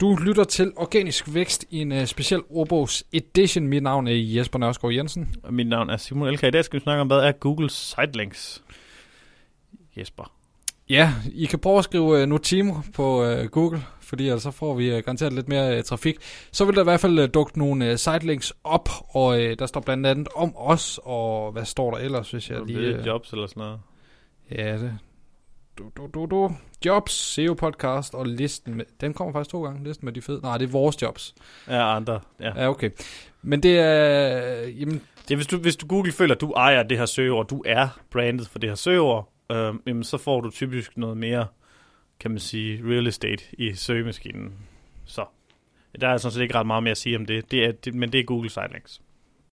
Du lytter til Organisk Vækst i en uh, speciel ordbogs edition. Mit navn er Jesper Nørskov Jensen. Og mit navn er Simon Elka. I dag skal vi snakke om, hvad er Google Sitelinks? Jesper. Ja, I kan prøve at skrive uh, Notimo på uh, Google, fordi altså, så får vi uh, garanteret lidt mere uh, trafik. Så vil der i hvert fald uh, dukke nogle uh, sitelinks op, og uh, der står blandt andet om os, og hvad står der ellers, hvis jeg lige... Uh, jobs eller sådan noget. Ja, det... Du, du, du, du. Jobs, SEO podcast og listen med... Den kommer faktisk to gange, listen med de fede. Nej, det er vores jobs. Ja, andre. Ja, ja okay. Men det er... Jamen, det er, hvis du, hvis du Google føler, at du ejer det her søgeord, du er brandet for det her søgeord, øh, jamen, så får du typisk noget mere, kan man sige, real estate i søgemaskinen. Så der er sådan set ikke ret meget mere at sige om det, det, er, det men det er Google Sitelinks.